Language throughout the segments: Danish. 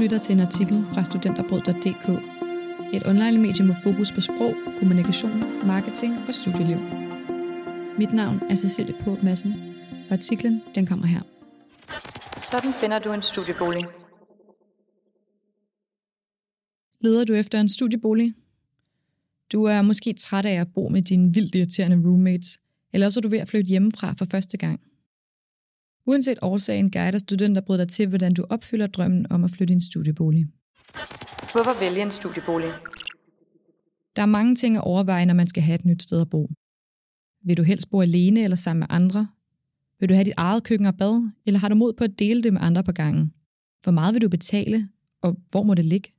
lytter til en artikel fra studenterbrød.dk, et online-medie med fokus på sprog, kommunikation, marketing og studieliv. Mit navn er Cecilie På Madsen, og artiklen den kommer her. Sådan finder du en studiebolig. Leder du efter en studiebolig? Du er måske træt af at bo med dine vildt irriterende roommates, eller også er du ved at flytte hjemmefra for første gang. Uanset årsagen guider studenterbrød dig til, hvordan du opfylder drømmen om at flytte i en studiebolig. Hvorfor vælge en studiebolig? Der er mange ting at overveje, når man skal have et nyt sted at bo. Vil du helst bo alene eller sammen med andre? Vil du have dit eget køkken og bad, eller har du mod på at dele det med andre på gangen? Hvor meget vil du betale, og hvor må det ligge?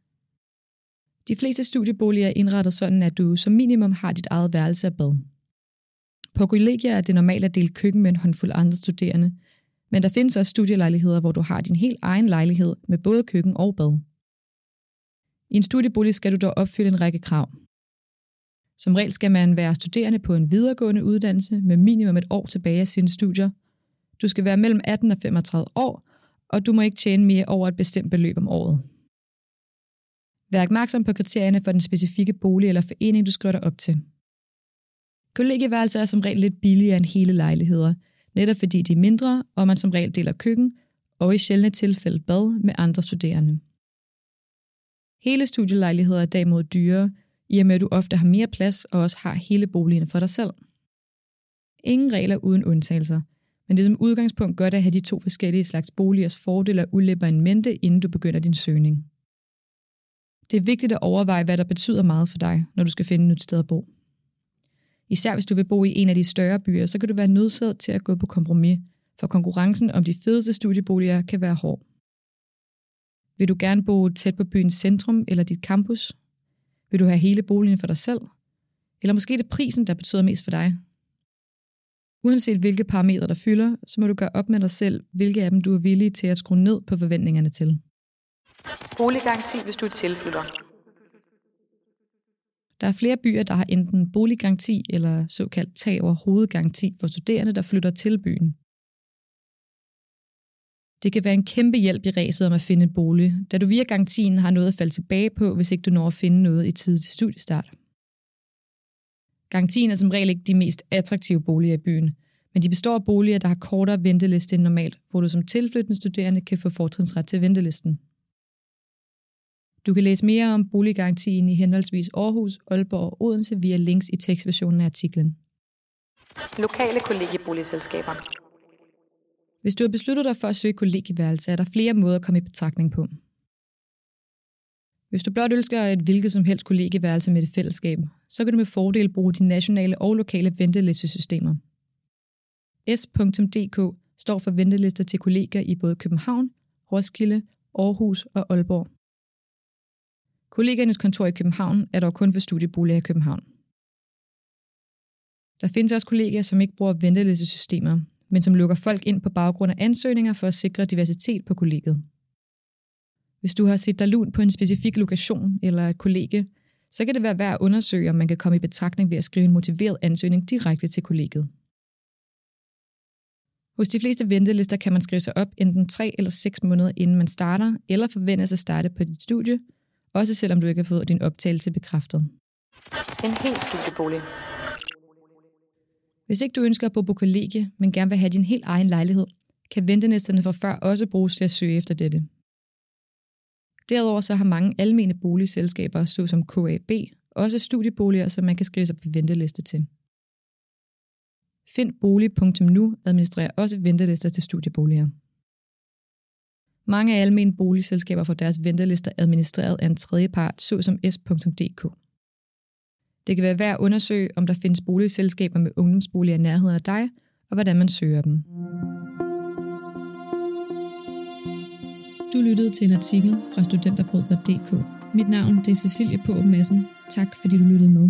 De fleste studieboliger er indrettet sådan, at du som minimum har dit eget værelse og bad. På kollegier er det normalt at dele køkken med en håndfuld andre studerende, men der findes også studielejligheder, hvor du har din helt egen lejlighed med både køkken og bad. I en studiebolig skal du dog opfylde en række krav. Som regel skal man være studerende på en videregående uddannelse med minimum et år tilbage af sine studier. Du skal være mellem 18 og 35 år, og du må ikke tjene mere over et bestemt beløb om året. Vær opmærksom på kriterierne for den specifikke bolig eller forening, du skriver dig op til. Kollegieværelser er som regel lidt billigere end hele lejligheder, netop fordi de er mindre, og man som regel deler køkken, og i sjældne tilfælde bad med andre studerende. Hele studielejligheder er derimod dyre, i og med at du ofte har mere plads og også har hele boligen for dig selv. Ingen regler uden undtagelser, men det er som udgangspunkt godt at have de to forskellige slags boligers fordele og ulemper en mente, inden du begynder din søgning. Det er vigtigt at overveje, hvad der betyder meget for dig, når du skal finde et nyt sted at bo. Især hvis du vil bo i en af de større byer, så kan du være nødsaget til at gå på kompromis, for konkurrencen om de fedeste studieboliger kan være hård. Vil du gerne bo tæt på byens centrum eller dit campus? Vil du have hele boligen for dig selv? Eller måske det prisen, der betyder mest for dig? Uanset hvilke parametre der fylder, så må du gøre op med dig selv, hvilke af dem du er villig til at skrue ned på forventningerne til. Boliggaranti, hvis du er tilflytter. Der er flere byer, der har enten boliggaranti eller såkaldt tag over hovedgaranti for studerende, der flytter til byen. Det kan være en kæmpe hjælp i ræset om at finde en bolig, da du via garantien har noget at falde tilbage på, hvis ikke du når at finde noget i tid til studiestart. Garantien er som regel ikke de mest attraktive boliger i byen, men de består af boliger, der har kortere venteliste end normalt, hvor du som tilflyttende studerende kan få fortrinsret til ventelisten. Du kan læse mere om boliggarantien i henholdsvis Aarhus, Aalborg og Odense via links i tekstversionen af artiklen. Lokale kollegieboligselskaber. Hvis du har besluttet dig for at søge kollegieværelse, er der flere måder at komme i betragtning på. Hvis du blot ønsker et hvilket som helst kollegieværelse med et fællesskab, så kan du med fordel bruge de nationale og lokale ventelistesystemer. S.dk står for ventelister til kolleger i både København, Roskilde, Aarhus og Aalborg. Kollegernes kontor i København er dog kun for studieboliger i København. Der findes også kolleger, som ikke bruger ventelistesystemer, men som lukker folk ind på baggrund af ansøgninger for at sikre diversitet på kollegiet. Hvis du har set dig lun på en specifik lokation eller et kollegie, så kan det være værd at undersøge, om man kan komme i betragtning ved at skrive en motiveret ansøgning direkte til kollegiet. Hos de fleste ventelister kan man skrive sig op enten 3 eller 6 måneder inden man starter, eller forventes at starte på dit studie, også selvom du ikke har fået din optagelse bekræftet. En helt studiebolig. Hvis ikke du ønsker at bo på kollegie, men gerne vil have din helt egen lejlighed, kan ventelisterne fra før også bruges til at søge efter dette. Derudover så har mange almene boligselskaber, såsom KAB, også studieboliger, som man kan skrive sig på venteliste til. Findbolig.nu administrerer også ventelister til studieboliger. Mange af almene boligselskaber får deres ventelister administreret af en tredjepart, såsom s.dk. Det kan være værd at undersøge, om der findes boligselskaber med ungdomsboliger i nærheden af dig, og hvordan man søger dem. Du lyttede til en artikel fra studenterbrød.dk. Mit navn det er Cecilie på Madsen. Tak fordi du lyttede med.